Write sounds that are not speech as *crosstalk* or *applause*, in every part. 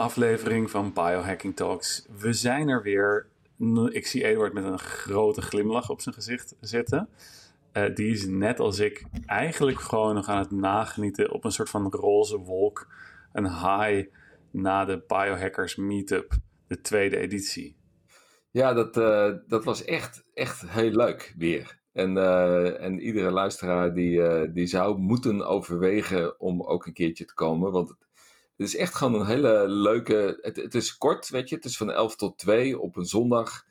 aflevering van Biohacking Talks. We zijn er weer. Ik zie Eduard met een grote glimlach op zijn gezicht zitten. Uh, die is net als ik eigenlijk gewoon nog aan het nagenieten op een soort van roze wolk. Een high na de Biohackers Meetup, de tweede editie. Ja, dat, uh, dat was echt, echt heel leuk weer. En, uh, en iedere luisteraar die, die zou moeten overwegen om ook een keertje te komen. Want het, is echt gewoon een hele leuke. Het, het is kort, weet je. Het is van 11 tot 2 op een zondag.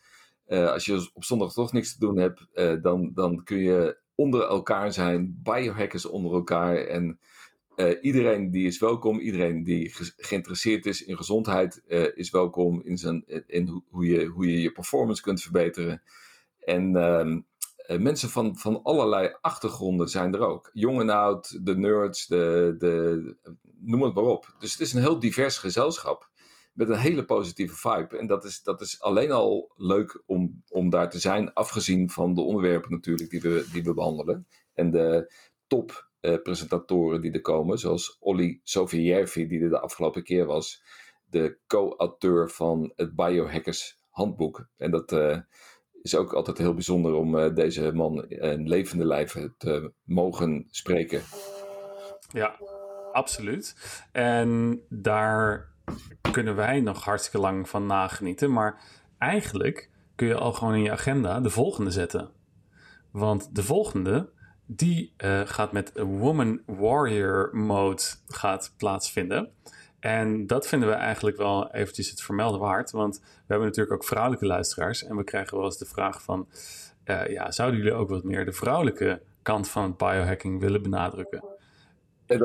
Uh, als je op zondag toch niks te doen hebt, uh, dan, dan kun je onder elkaar zijn. Biohackers onder elkaar. En uh, iedereen die is welkom. Iedereen die ge geïnteresseerd is in gezondheid is welkom. In, zijn, in hoe, je, hoe je je performance kunt verbeteren. En ehm, mensen van, van allerlei achtergronden zijn er ook. Jong en oud, de nerds, de, de, noem het maar op. Dus het is een heel divers gezelschap met een hele positieve vibe. En dat is, dat is alleen al leuk om, om daar te zijn, afgezien van de onderwerpen natuurlijk die we, die we behandelen. En de top uh, presentatoren die er komen, zoals Olly Sofiervi, die er de afgelopen keer was, de co-auteur van het Biohackers Handboek. En dat uh, is ook altijd heel bijzonder om uh, deze man in levende lijven te mogen spreken. Ja, absoluut. En daar kunnen wij nog hartstikke lang van nagenieten. Maar eigenlijk kun je al gewoon in je agenda de volgende zetten. Want de volgende, die uh, gaat met Woman Warrior Mode gaat plaatsvinden. En dat vinden we eigenlijk wel eventjes het vermelden waard. Want we hebben natuurlijk ook vrouwelijke luisteraars. En we krijgen wel eens de vraag van... Uh, ja, zouden jullie ook wat meer de vrouwelijke kant van biohacking willen benadrukken?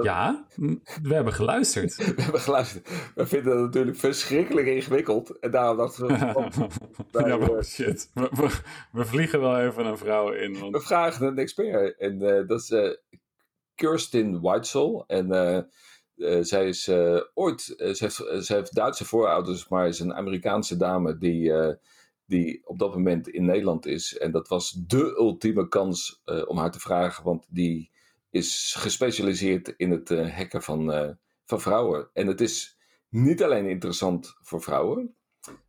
Ja, we hebben geluisterd. *laughs* we hebben geluisterd. We vinden het natuurlijk verschrikkelijk ingewikkeld. En daarom dachten we... *laughs* Oh, ja, maar shit. We, we, vliegen wel even een vrouw in. Want... We vragen een expert. En uh, dat is uh, Kirsten Weitzel. En uh, zij is ooit... Ze heeft, ze, heeft, Duitse voorouders, maar is een Amerikaanse dame die die op dat moment in Nederland is. En dat was de ultieme kans om haar te vragen, want die is gespecialiseerd in het hacken van, van vrouwen. En het is niet alleen interessant voor vrouwen,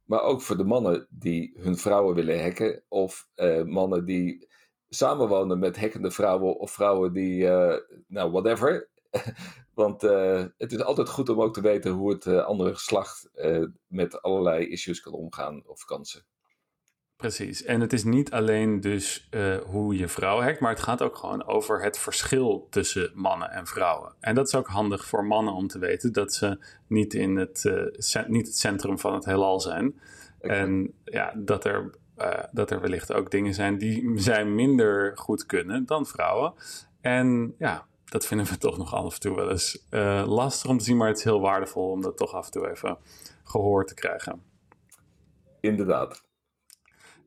maar ook voor de mannen die hun vrouwen willen hacken. Of mannen die samenwonen met hackende vrouwen of vrouwen die, nou, whatever. *laughs* Want het is altijd goed om ook te weten hoe het andere geslacht met allerlei issues kan omgaan of kansen. Precies. En het is niet alleen dus hoe je vrouw hackt, maar het gaat ook gewoon over het verschil tussen mannen en vrouwen. En dat is ook handig voor mannen om te weten dat ze niet, in het, niet het centrum van het heelal zijn. Okay. En ja, dat er, uh, dat er wellicht ook dingen zijn die zij minder goed kunnen dan vrouwen. En ja, dat vinden we toch nog af en toe wel eens lastig om te zien, maar het is heel waardevol om dat toch af en toe even gehoord te krijgen. Inderdaad.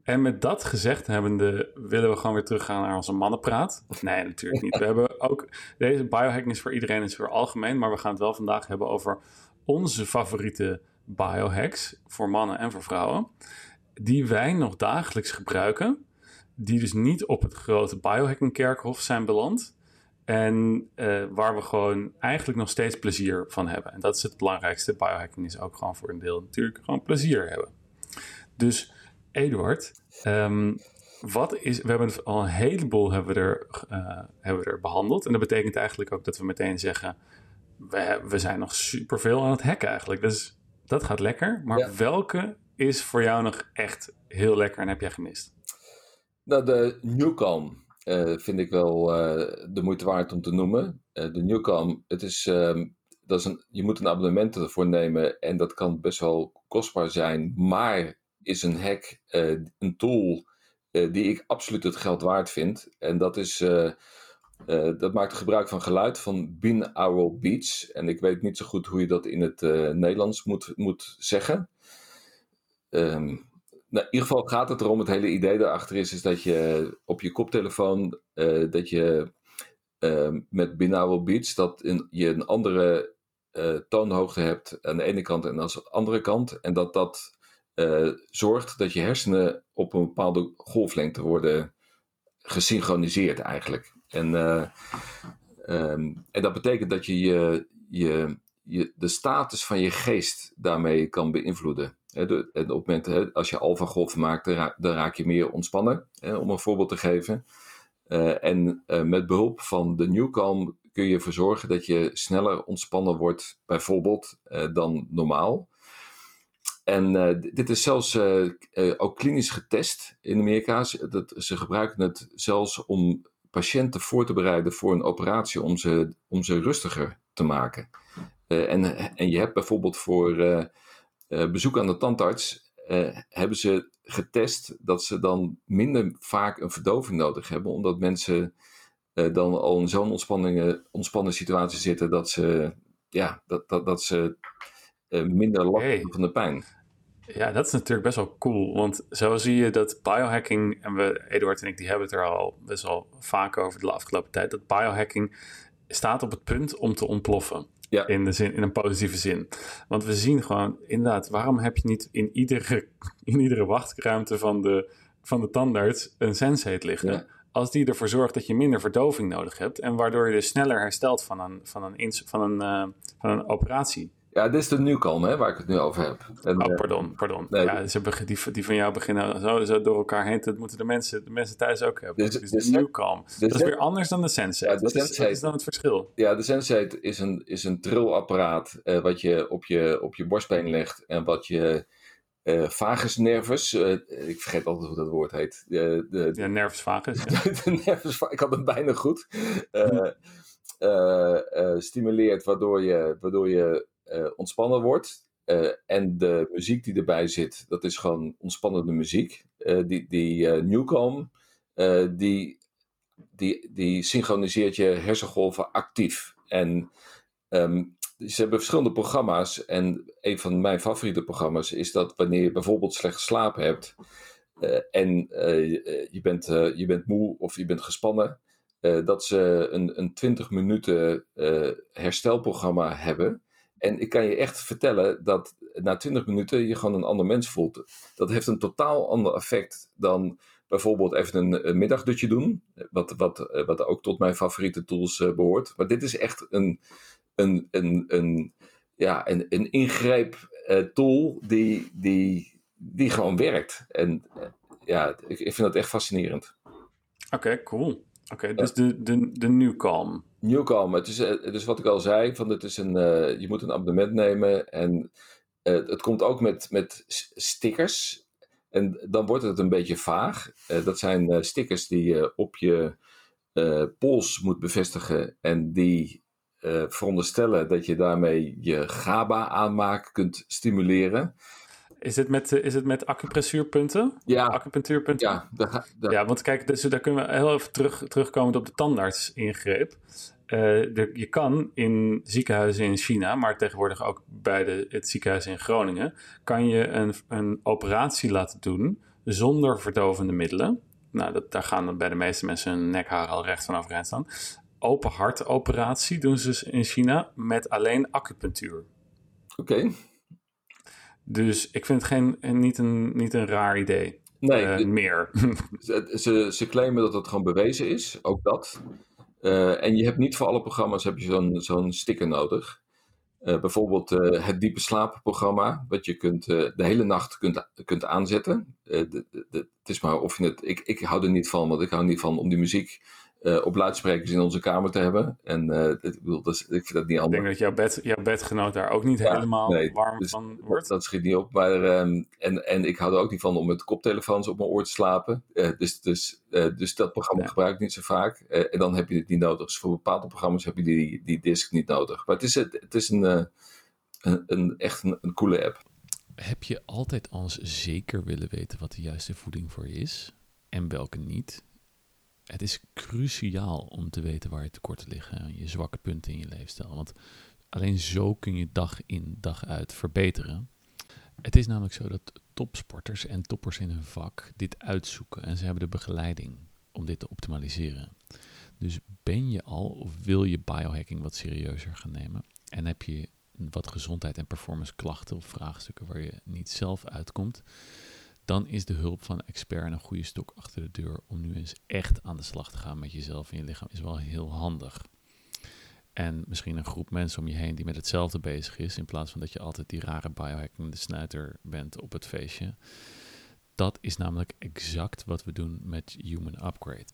En met dat gezegd hebbende willen we gewoon weer teruggaan naar onze mannenpraat. Nee, natuurlijk niet. We hebben ook, deze biohacking is voor iedereen is voor algemeen, maar we gaan het wel vandaag hebben over onze favoriete biohacks voor mannen en voor vrouwen. Die wij nog dagelijks gebruiken. Die dus niet op het grote biohacking kerkhof zijn beland. En uh, waar we gewoon eigenlijk nog steeds plezier van hebben. En dat is het belangrijkste. Biohacking is ook gewoon voor een deel natuurlijk gewoon plezier hebben. Dus Eduard, um, wat is, we hebben al een heleboel hebben we, er, uh, hebben we er behandeld. En dat betekent eigenlijk ook dat we meteen zeggen, we, we zijn nog superveel aan het hacken eigenlijk. Dus dat gaat lekker. Maar ja. welke is voor jou nog echt heel lekker en heb jij gemist? Nou, de Newcom vind ik wel uh, de moeite waard om te noemen. de Newcom, het is, um, dat is een, je moet een abonnement ervoor nemen en dat kan best wel kostbaar zijn. Maar is een hack, een tool die ik absoluut het geld waard vind. En dat is, dat maakt gebruik van geluid van binaural beats. En ik weet niet zo goed hoe je dat in het Nederlands moet, moet zeggen. Um, nou, in ieder geval gaat het erom, het hele idee daarachter is, is dat je op je koptelefoon, dat je met binaural beats, dat in, je een andere toonhoogte hebt aan de ene kant en aan de andere kant. En dat dat uh, zorgt dat je hersenen op een bepaalde golflengte worden gesynchroniseerd eigenlijk. En, uh, um, en dat betekent dat je je, je, je de status van je geest daarmee kan beïnvloeden. En op het als je alfa-golven maakt, dan raak, dan raak, je meer ontspannen, hè, om een voorbeeld te geven. Uh, en uh, met behulp van de Newcalm kun je ervoor zorgen dat je sneller ontspannen wordt, bijvoorbeeld, uh, dan normaal. En dit is zelfs ook klinisch getest in Amerika. Dat, ze gebruiken het zelfs om patiënten voor te bereiden voor een operatie om ze, om ze rustiger te maken. En, en je hebt bijvoorbeeld voor bezoek aan de tandarts, hebben ze getest dat ze dan minder vaak een verdoving nodig hebben, omdat mensen dan al in zo'n ontspannen situatie zitten dat ze, ja, dat, dat, dat ze minder last hebben van de pijn. Ja, dat is natuurlijk best wel cool. Want zo zie je dat biohacking, en we, Eduard en ik, die hebben het er al best wel vaak over de afgelopen tijd, dat biohacking staat op het punt om te ontploffen. Ja. In, de zin, in een positieve zin. Want we zien gewoon, inderdaad, waarom heb je niet in iedere, *laughs* in iedere wachtruimte van de, van de tandarts een sensate liggen? Als die ervoor zorgt dat je minder verdoving nodig hebt en waardoor je dus sneller herstelt van een, van een, van een, uh, van een operatie. Ja, dit is de Newcom, hè, waar ik het nu over heb. En, oh, pardon, pardon. Nee, ja, ze die, die van jou beginnen zo, zo door elkaar heen. Dat moeten de mensen, de mensen thuis ook hebben. Dus, dus de Newcom. Dat is weer anders dan de Sensei. Ja, de Sensei wat, is, dan het verschil? Ja, de Sensei is een, is een trillapparaat uh, wat je op, je op je borstbeen legt en wat je uh, vagus nervus, uh, ik vergeet altijd hoe dat woord heet. de, de, ja, nervus vagus. Ja. *laughs* de nervus, ik had het bijna goed. stimuleert waardoor je, waardoor je ontspannen wordt. Uh, en de muziek die erbij zit, dat is gewoon ontspannende muziek. Uh, die die Newcom, die, die, die synchroniseert je hersengolven actief. En um, ze hebben verschillende programma's. En een van mijn favoriete programma's is dat wanneer je bijvoorbeeld slecht geslapen hebt. en je, bent, je bent moe of je bent gespannen. dat ze een, een 20 minuten herstelprogramma hebben. En ik kan je echt vertellen dat na 20 minuten je gewoon een ander mens voelt. Dat heeft een totaal ander effect dan bijvoorbeeld even een, een middagdutje doen. Wat, wat, eh, wat ook tot mijn favoriete tools uh, behoort. Maar dit is echt een, een, een, een, ja, een, een ingreep tool die, die, die gewoon werkt. En ja, ik, ik vind dat echt fascinerend. Oké, cool. Oké, dus de, de, de Newcom. Newcom, het is, het is wat ik al zei, van het is een, uh, je moet een abonnement nemen en uh, het komt ook met, met stickers. En dan wordt het een beetje vaag. Uh, dat zijn stickers die je op je pols moet bevestigen en die veronderstellen dat je daarmee je GABA aanmaak kunt stimuleren. Is het met, is het met acupressuurpunten? Ja. Acupunctuurpunten? Ja, ja, want kijk, dus, daar kunnen we heel even terug, terugkomen op de tandartsingreep. Uh, je kan in ziekenhuizen in China, maar tegenwoordig ook bij de, het ziekenhuis in Groningen, kan je een, een operatie laten doen zonder verdovende middelen. Nou, dat, daar gaan bij de meeste mensen hun nekhaar al recht van overeind staan. Open hartoperatie doen ze in China met alleen acupunctuur. Oké. Dus ik vind het geen, niet, een, niet een raar idee. Nee. Uh, meer. *laughs* Ze, ze claimen dat het gewoon bewezen is, ook dat. Uh, en je hebt niet voor alle programma's heb je zo'n zo'n sticker nodig. Uh, bijvoorbeeld het diepe slaapprogramma, wat je kunt, de hele nacht kunt, kunt aanzetten. De, de, het is maar of je het. Ik, ik hou er niet van, want ik hou niet van om die muziek uh, op luidsprekers in onze kamer te hebben. En uh, ik, bedoel, dat is, ik vind dat niet anders. Ik denk dat jouw, bed, jouw bedgenoot daar ook niet helemaal nee, warm dus van wordt. Dat, schiet niet op. Maar, um, en, en ik hou er ook niet van om met koptelefoons op mijn oor te slapen. Uh, dus, dus, dus dat programma ja. gebruik ik niet zo vaak. en dan heb je het niet nodig. Dus voor bepaalde programma's heb je die, die disc niet nodig. Maar het is, het is een, een, een, echt een, een coole app. Heb je altijd als zeker willen weten wat de juiste voeding voor je is en welke niet? Het is cruciaal om te weten waar je tekorten liggen, je zwakke punten in je leefstijl. Want alleen zo kun je dag in dag uit verbeteren. Het is namelijk zo dat topsporters en toppers in hun vak dit uitzoeken en ze hebben de begeleiding om dit te optimaliseren. Dus ben je al of wil je biohacking wat serieuzer gaan nemen en heb je wat gezondheid en performance klachten of vraagstukken waar je niet zelf uitkomt, dan is de hulp van een expert een goede stok achter de deur om nu eens echt aan de slag te gaan met jezelf en je lichaam is wel heel handig. En misschien een groep mensen om je heen die met hetzelfde bezig is. In plaats van dat je altijd die rare biohacking de snuiter bent op het feestje. Dat is namelijk exact wat we doen met Human Upgrade.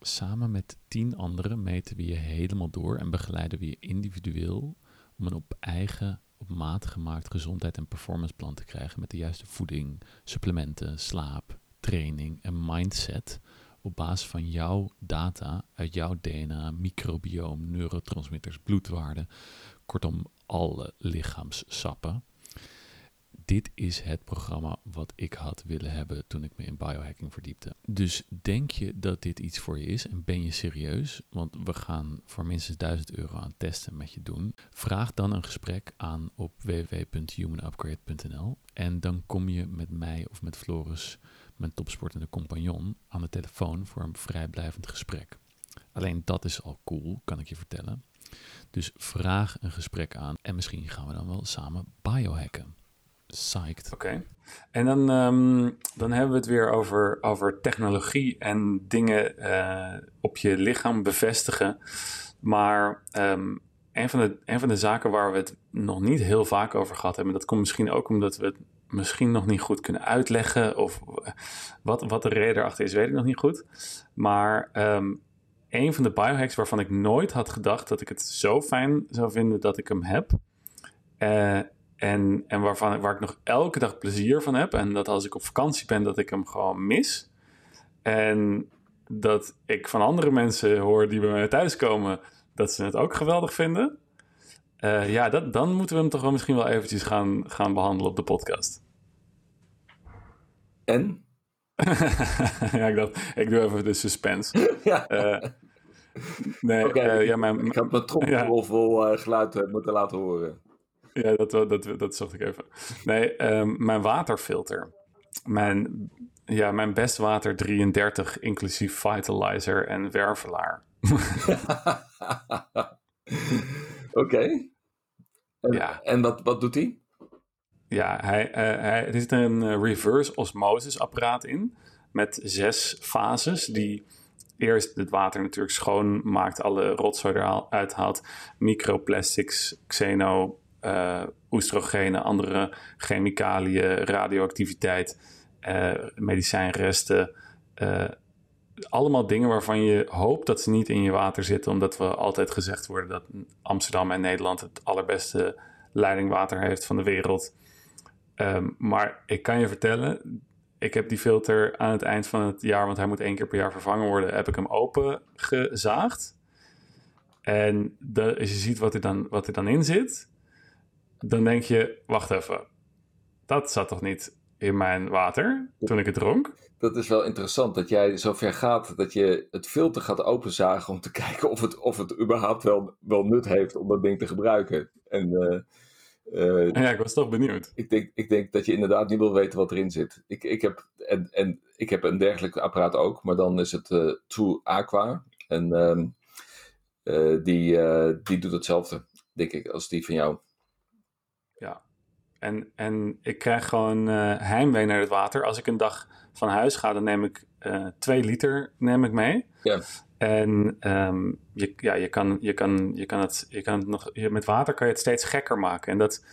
Samen met tien anderen meten we je helemaal door en begeleiden we je individueel om een op eigen, op maat gemaakt gezondheid- en performanceplan te krijgen met de juiste voeding, supplementen, slaap, training en mindset op basis van jouw data uit jouw DNA, microbioom, neurotransmitters, bloedwaarden, kortom alle lichaamssappen dit is het programma wat ik had willen hebben toen ik me in biohacking verdiepte. Dus denk je dat dit iets voor je is en ben je serieus? Want we gaan voor minstens 1000 euro aan testen met je doen. Vraag dan een gesprek aan op www.humanupgrade.nl en dan kom je met mij of met Floris, mijn topsportende compagnon, aan de telefoon voor een vrijblijvend gesprek. Alleen dat is al cool, kan ik je vertellen. Dus vraag een gesprek aan en misschien gaan we dan wel samen biohacken. Psyched. Oké. En dan, ehm, dan hebben we het weer over, over technologie en dingen uh, op je lichaam bevestigen. Maar um, een, van de, een van de zaken waar we het nog niet heel vaak over gehad hebben, dat komt misschien ook omdat we het misschien nog niet goed kunnen uitleggen. Of wat, wat de reden erachter is, weet ik nog niet goed. Maar um, een van de biohacks waarvan ik nooit had gedacht dat ik het zo fijn zou vinden dat ik hem heb. Uh, en, en waarvan, waar ik nog elke dag plezier van heb. En dat als ik op vakantie ben, dat ik hem gewoon mis. En dat ik van andere mensen hoor die bij mij thuiskomen, dat ze het ook geweldig vinden. Uh, ja, dat, dan moeten we hem toch wel misschien wel eventjes gaan, gaan behandelen op de podcast. En? *laughs* ja, ik dacht, ik doe even de suspense. *laughs* ja. Uh, nee, okay, uh, ja, mijn, ik heb mijn trommelrol *laughs* ja. vol geluid moeten laten horen. Ja, dat, dat, dat, zocht ik even. Nee, um, mijn waterfilter. Mijn, ja, mijn bestwater 33, inclusief vitalizer en wervelaar. *laughs* Oké. En, ja. en wat, wat doet hij? Ja, hij, uh, hij, er zit een reverse osmosis apparaat in. Met zes fases die eerst het water natuurlijk schoon maakt, alle rotzooi eruit haalt, microplastics, xeno, uh, oestrogenen, andere chemicaliën, radioactiviteit, uh, medicijnresten. Uh, allemaal dingen waarvan je hoopt dat ze niet in je water zitten, omdat we altijd gezegd worden dat Amsterdam en Nederland het allerbeste leidingwater heeft van de wereld. Um, maar ik kan je vertellen, ik heb die filter aan het eind van het jaar, want hij moet één keer per jaar vervangen worden, heb ik hem open gezaagd. En je ziet wat er, dan, wat er dan in zit, dan denk je, wacht even, dat zat toch niet in mijn water toen ik het dronk? Dat is wel interessant dat jij zo ver gaat dat je het filter gaat openzagen om te *laughs* kijken of het, of het überhaupt wel, wel nut heeft om dat ding te gebruiken. En, uh, uh, ja, ik was toch benieuwd. Ik denk, ik denk dat je inderdaad niet wil weten wat erin zit. Ik, ik, heb, en, en ik heb een dergelijk apparaat ook, maar dan is het uh, True Aqua. En ehm, die, die doet hetzelfde, denk ik, als die van jou. Ja, en, en ik krijg gewoon uh, heimwee naar het water. Als ik een dag van huis ga, dan neem ik uh, twee liter neem ik mee. Ja. En um, je, ja, je, kan, je, kan, je kan het, je kan het nog, je, met water kan je het steeds gekker maken. En dat,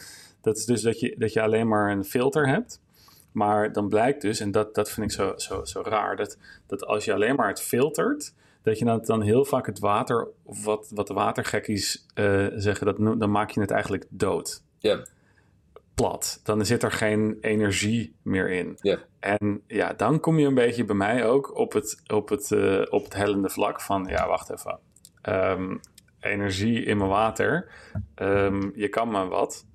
dat is dus dat je, dat je alleen maar een filter hebt. Maar dan blijkt dus, en dat, dat vind ik zo, zo, zo raar, dat, dat als je alleen maar het filtert, dat je dan, dan heel vaak het water, of wat, wat de watergekkies uh, zeggen, dat, dan maak je het eigenlijk dood. Ja. Plat. Dan zit er geen energie meer in. En ja, dan kom je een beetje bij mij ook op het, op het, uh, op het hellende vlak van, ja, wacht even. Um, energie in mijn water. Um, je kan maar wat.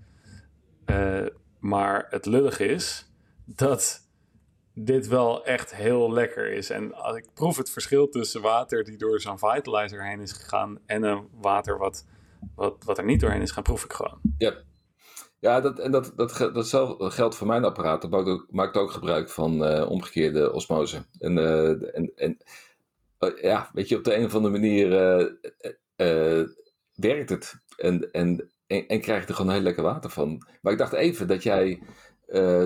Uh, maar het lullig is dat dit wel echt heel lekker is. En als ik proef het verschil tussen water die door zo'n vitalizer heen is gegaan en een water wat, wat, wat er niet doorheen is gaan, proef ik gewoon. Ja, ja dat, en dat, dat, dat, dat geldt voor mijn apparaat. Dat maakt ook, ook gebruik van uh, omgekeerde osmose. En, uh, en, uh, ja, weet je, op de een of andere manier werkt het. En, en, en, en krijg je er gewoon heel lekker water van. Maar ik dacht even dat jij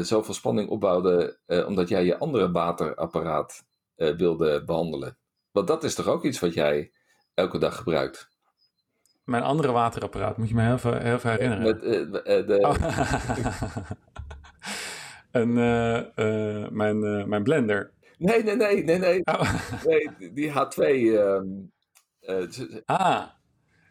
zoveel spanning opbouwde omdat jij je andere waterapparaat wilde behandelen. Want dat is toch ook iets wat jij elke dag gebruikt? Mijn andere waterapparaat, moet je me heel even, heel herinneren. Met, eh, eh, de, Oh. *laughs* en eh, eh, mijn, eh, mijn blender. Nee, nee, nee, nee, nee. Oh. nee die H2. ehm, eh, z- Ah,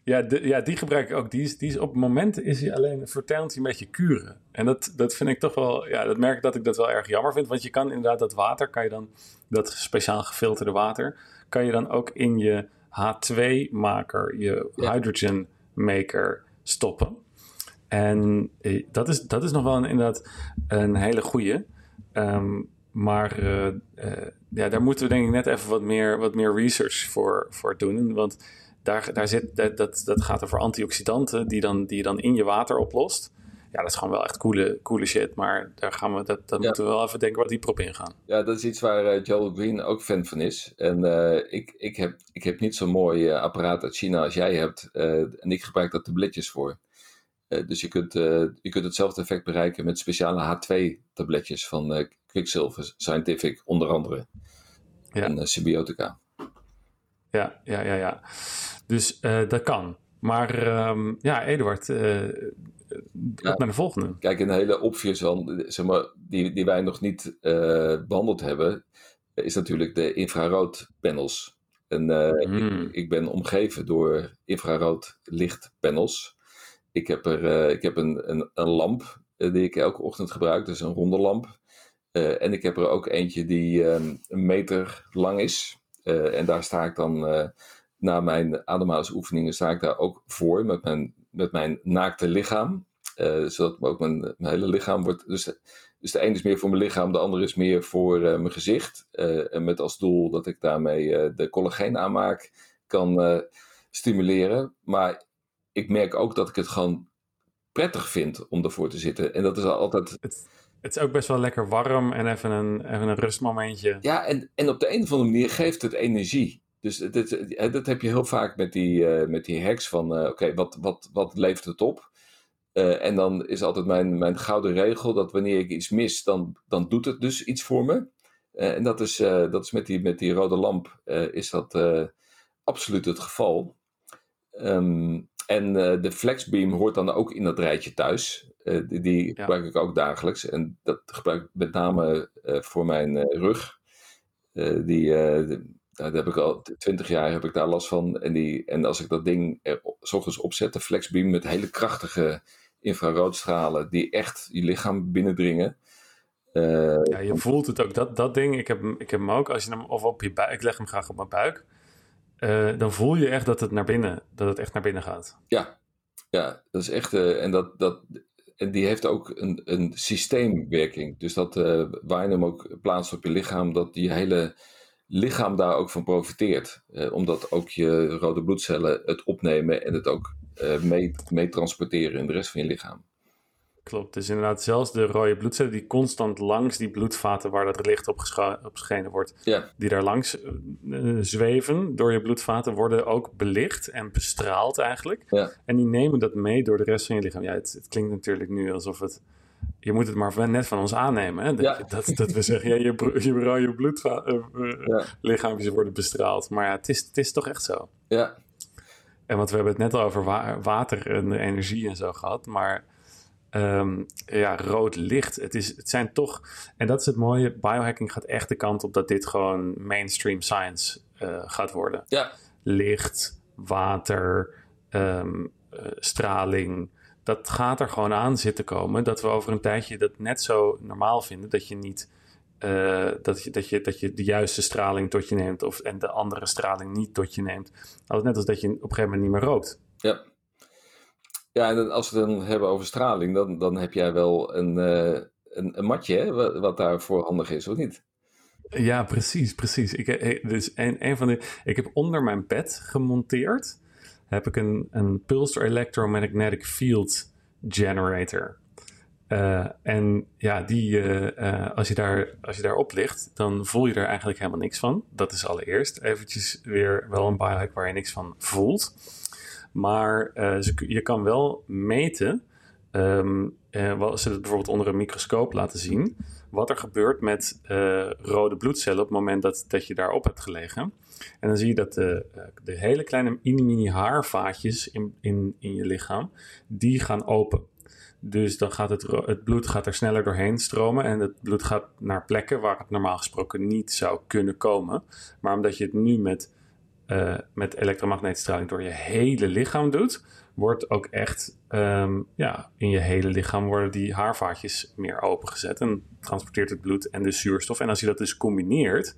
ja, de- ja, die gebruik ik ook. Die is, die is op het moment is hij alleen vertelend een beetje kuren. En dat, dat vind ik toch wel, ja, dat merk ik dat ik dat wel erg jammer vind. Want je kan inderdaad dat water, kan je dan, dat speciaal gefilterde water, kan je dan ook in je H2-maker, je Ja. hydrogen maker stoppen. En eh, dat is, dat is nog wel een, inderdaad een hele goeie. Ehm, maar eh, eh, ja, daar moeten we denk ik net even wat meer, wat meer research voor, voor doen. Want daar, daar zit, dat, dat, dat gaat over antioxidanten die, dan, die je dan in je water oplost. Ja, dat is gewoon wel echt coole, coole shit. Maar daar gaan we, dat, daar Ja. moeten we wel even denken wat dieper op ingaan. Ja, dat is iets waar eh, Joel Green ook fan van is. En eh, ik, ik, heb, ik heb niet zo'n mooi eh, apparaat uit China als jij hebt. en ik gebruik daar tabletjes voor. Dus je kunt, je kunt hetzelfde effect bereiken met speciale H2-tabletjes van Quicksilver Scientific, onder andere. Ja. En Symbiotica. Ja, ja, ja, ja. Dus dat kan. Maar ehm, ja, Eduard, op naar de volgende. Kijk, een hele obvious one, zeg maar, die, die wij nog niet eh, behandeld hebben, is natuurlijk de infraroodpanels. En eh, Hmm. ik ben omgeven door infrarood lichtpanels. Ik heb, er, eh, ik heb een, een, een lamp die ik elke ochtend gebruik, dus een ronde lamp. En ik heb er ook eentje die ehm, een meter lang is. En daar sta ik dan, na mijn ademhalingsoefeningen, sta ik daar ook voor met mijn, met mijn naakte lichaam. Eh, zodat ook mijn, mijn hele lichaam wordt. Dus, dus de een is meer voor mijn lichaam, de andere is meer voor eh, mijn gezicht. Eh, en met als doel dat ik daarmee de collageen aanmaak kan stimuleren. Maar ik merk ook dat ik het gewoon prettig vind om ervoor te zitten. En dat is altijd. Het, het is ook best wel lekker warm en even een, even een rustmomentje. Ja, en, en op de een of andere manier geeft het energie. Dus dat, dat, dat heb je heel vaak met die, eh, met die hacks van, eh, oké, wat, wat, wat levert het op? Eh, en dan is altijd mijn, mijn gouden regel dat wanneer ik iets mis, dan, dan doet het dus iets voor me. En dat is, dat is met, die, met die rode lamp is dat absoluut het geval. Ehm, en de Flexbeam hoort dan ook in dat rijtje thuis. Die die gebruik ik ook dagelijks. En dat gebruik ik met name voor mijn rug. Die, daar heb ik al twintig jaar heb ik daar last van. En, die, en als ik dat ding er 's ochtends opzet, de Flexbeam met hele krachtige infraroodstralen die echt je lichaam binnendringen. eh, Ja, je voelt het ook. Dat, dat ding, ik heb, ik heb hem ook. Als je hem of op je buik, ik leg hem graag op mijn buik. eh, dan voel je echt dat het naar binnen, dat het echt naar binnen gaat. Ja, ja dat is echt. eh, en, dat, dat, en die heeft ook een, een systeemwerking. Dus dat waar je hem ook plaatst op je lichaam, dat je hele lichaam daar ook van profiteert. Eh, omdat ook je rode bloedcellen het opnemen en het ook eh, mee, mee transporteren in de rest van je lichaam. Klopt. Dus inderdaad, zelfs de rode bloedcellen die constant langs die bloedvaten waar dat licht op, op geschenen wordt, die daar langs eh, zweven door je bloedvaten, worden ook belicht en bestraald eigenlijk. Ja. En die nemen dat mee door de rest van je lichaam. Ja, het, het klinkt natuurlijk nu alsof het. Je moet het maar net van ons aannemen. Hè? Dat, Ja. dat, dat we zeggen, ja, je, je rode Ja. bloedlichaampjes worden bestraald. Maar ja, het is, het is toch echt zo. ja, En want we hebben het net al over wa- water en energie en zo gehad. Maar ehm, ja, rood licht. Het, is, het zijn toch. En dat is het mooie. Biohacking gaat echt de kant op dat dit gewoon mainstream science eh, gaat worden. ja, Licht, water, ehm, eh, straling. Dat gaat er gewoon aan zitten komen. Dat we over een tijdje dat net zo normaal vinden. Dat je niet. eh, dat, je, dat, je, dat je de juiste straling tot je neemt. Of, en de andere straling niet tot je neemt. Als net als dat je op een gegeven moment niet meer rookt. ja. Ja, en dan- als we het dan hebben over straling, dan, dan heb jij wel een, eh, een, een matje hè, wat, wat daarvoor handig is, of niet? Ja, precies, precies. Ik, eh, dus een, een van de, ik heb onder mijn bed gemonteerd heb ik een, een Pulsar Electromagnetic Field Generator. Eh, en ja, die, eh, eh, als, je daar, als je daarop ligt, dan voel je er eigenlijk helemaal niks van. Dat is allereerst eventjes weer wel een biohack waar je niks van voelt. Maar je kan wel meten, wel- als ze het bijvoorbeeld onder een microscoop laten zien, wat er gebeurt met uh, rode bloedcellen op het moment dat, dat je daarop hebt gelegen. En dan zie je dat de, de hele kleine mini-mini haarvaatjes in, in, in je lichaam, die gaan open. Dus dan gaat het, het bloed gaat er sneller doorheen stromen en het bloed gaat naar plekken waar het normaal gesproken niet zou kunnen komen. Maar omdat je het nu met, uh, met elektromagnetische straling door je hele lichaam doet, wordt ook echt um, ja, in je hele lichaam worden die haarvaatjes meer opengezet en transporteert het bloed en de zuurstof. En als je dat dus combineert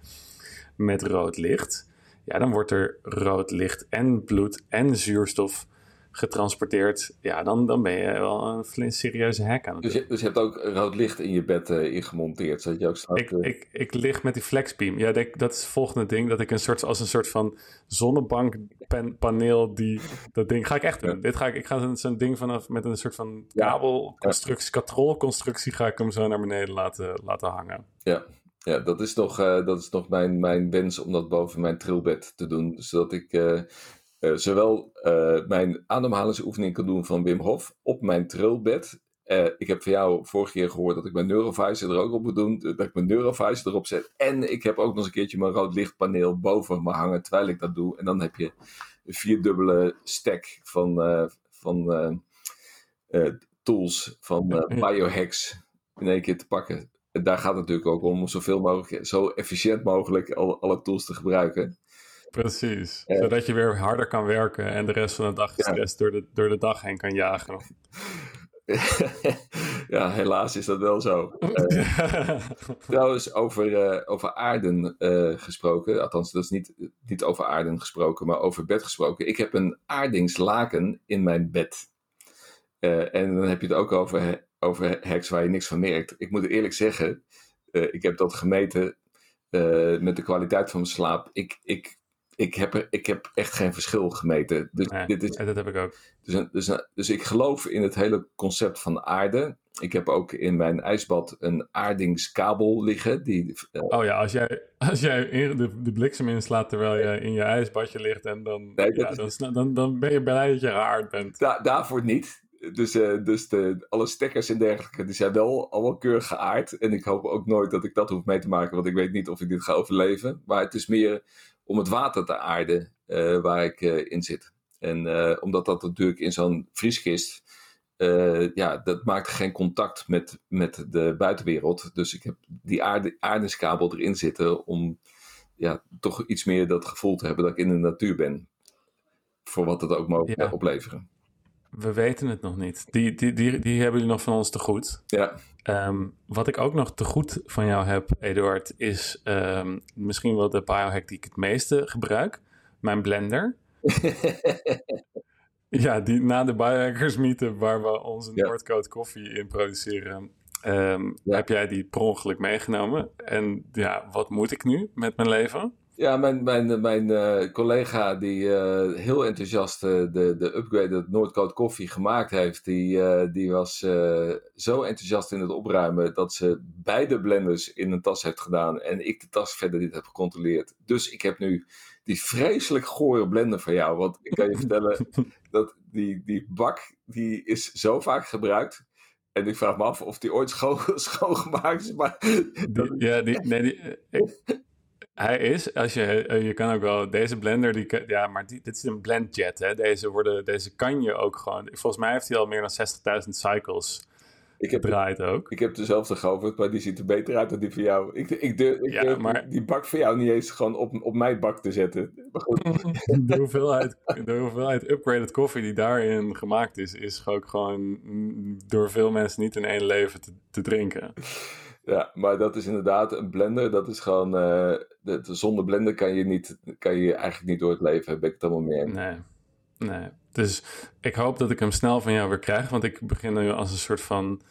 met rood licht, ja, dan wordt er rood licht en bloed en zuurstof getransporteerd, ja, dan, dan ben je wel een serieuze hack aan het dus je, dus je hebt ook rood licht in je bed uh, ingemonteerd, zodat je ook straks... Ik, uh... ik, ik lig met die flexbeam. Ja, denk, dat is het volgende ding, dat ik een soort, als een soort van zonnebankpaneel, die, dat ding ga ik echt doen. Ja. Dit ga ik, ik ga zo'n ding vanaf met een soort van kabelconstructie, ja. katrolconstructie, ga ik hem zo naar beneden laten, laten hangen. Ja, ja, dat is nog, uh, dat is nog mijn, mijn wens om dat boven mijn trilbed te doen. Zodat ik uh, uh, zowel mijn ademhalingsoefening kan doen van Wim Hof op mijn trilbed. ik heb van jou vorige keer gehoord dat ik mijn Neurovisor er ook op moet doen. Dat ik mijn Neurovisor erop zet. En ik heb ook nog eens een keertje mijn rood lichtpaneel boven me hangen terwijl ik dat doe. En dan heb je een vierdubbele stack van, van tools, van biohacks in één keer te pakken daar gaat het natuurlijk ook om, om zoveel mogelijk, zo efficiënt mogelijk alle, alle tools te gebruiken. Precies, uh, zodat je weer harder kan werken en de rest van de dag stress door, de, door de dag heen kan jagen. *laughs* ja, helaas is dat wel zo. Uh, *laughs* trouwens, over, uh, over aarden gesproken, althans, dat is niet, niet over aarden gesproken, maar over bed gesproken. Ik heb een aardingslaken in mijn bed. en dan heb je het ook over over hacks waar je niks van merkt. Ik moet eerlijk zeggen, ik heb dat gemeten met de kwaliteit van mijn slaap. Ik, ik, ik, heb er, ik heb echt geen verschil gemeten. Dus, nee, dit is, dat heb ik ook. Dus, dus, dus ik geloof in het hele concept van aarde. Ik heb ook in mijn ijsbad een aardingskabel liggen. Die, uh, oh ja, als jij, als jij de, de bliksem inslaat terwijl je in je ijsbadje ligt, en dan, nee, ja, is, dan, dan, dan ben je blij dat je geaard bent. Da, daarvoor niet. Dus, uh, dus de, alle stekkers en dergelijke, die zijn wel allemaal keurig geaard. En ik hoop ook nooit dat ik dat hoef mee te maken, want ik weet niet of ik dit ga overleven. Maar het is meer om het water te aarden uh, waar ik uh, in zit. En omdat dat natuurlijk in zo'n vrieskist, ja, dat maakt geen contact met, met de buitenwereld. Dus ik heb die aarde, aardingskabel erin zitten om ja, toch iets meer dat gevoel te hebben dat ik in de natuur ben. Voor wat het ook ja. opleveren. We weten het nog niet. Die, die, die, die hebben jullie nog van ons te goed. Ja. Um, wat ik ook nog te goed van jou heb, Eduard, is um, misschien wel de biohack die ik het meeste gebruik. Mijn blender. *laughs* ja, die na de biohackers meetup waar we onze ja. Noordcoat koffie in produceren, um, ja. heb jij die per ongeluk meegenomen. En ja, wat moet ik nu met mijn leven? Ja, mijn, mijn, mijn uh, collega die uh, heel enthousiast uh, de, de upgrade Noordcoat koffie gemaakt heeft, die, die was zo enthousiast in het opruimen dat ze beide blenders in een tas heeft gedaan en ik de tas verder niet heb gecontroleerd. Dus ik heb nu die vreselijk gore blender van jou, want ik kan je vertellen *laughs* dat die, die bak die is zo vaak gebruikt. En ik vraag me af of die ooit schoon, *laughs* schoongemaakt is. Maar... Die, ja, die, nee, die, ik, hij is, als je, eh, je kan ook wel, deze blender, die, ja, maar die, dit is een blendjet, hè. Deze, worden, deze kan je ook gewoon, volgens mij heeft hij al meer dan 60.000 cycles ik heb gedraaid ook. Ik heb dezelfde gehoord, maar die ziet er beter uit dan die van jou. Ik, ik durf, ik ja, maar... die bak van jou niet eens gewoon op, op mijn bak te zetten. *laughs* *laughs* de, hoeveelheid, de hoeveelheid upgraded koffie die daarin gemaakt is, is ook gewoon door veel mensen niet in één leven te, te drinken. Ja, maar dat is inderdaad een blender. Dat is gewoon. Uh, de, zonder blender kan je, niet, kan je eigenlijk niet door het leven. Ben ik het allemaal meer. Nee. Nee. Dus ik hoop dat ik hem snel van jou weer krijg. Want ik begin nu als een soort van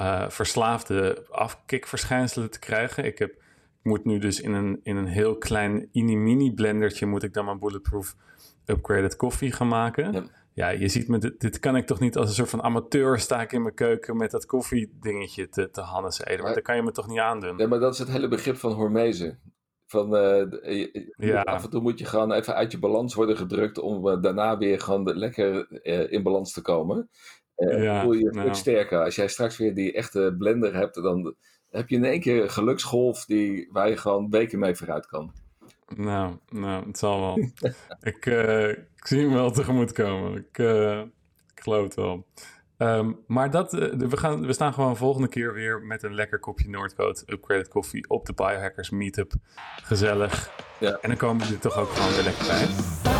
uh, verslaafde afkikverschijnselen te krijgen. Ik, heb, ik moet nu dus in een, in een heel klein mini-mini blendertje. moet ik dan mijn bulletproof upgraded koffie gaan maken. Ja ja, je ziet me, dit, dit, kan ik toch niet als een soort van amateur sta ik in mijn keuken met dat koffiedingetje te, te Hannes eten. Maar dat kan je me toch niet aandoen? Ja, maar dat is het hele begrip van hormezen. Van, uh, ja. Af en toe moet je gewoon even uit je balans worden gedrukt om uh, daarna weer gewoon lekker uh, in balans te komen. Ja, voel je je nou. sterker. Als jij straks weer die echte blender hebt, dan heb je in één keer een geluksgolf die, waar je gewoon weken mee vooruit kan. Nou, nou, het zal wel. *laughs* ik, uh, ik zie hem wel tegemoet komen. Ik, uh, ik geloof het wel. Um, maar dat, uh, we, gaan, we staan gewoon volgende keer weer met een lekker kopje Noordcoat Upgraded Coffee op de Biohackers Meetup. Gezellig. Ja. En dan komen we er toch ook gewoon weer lekker bij.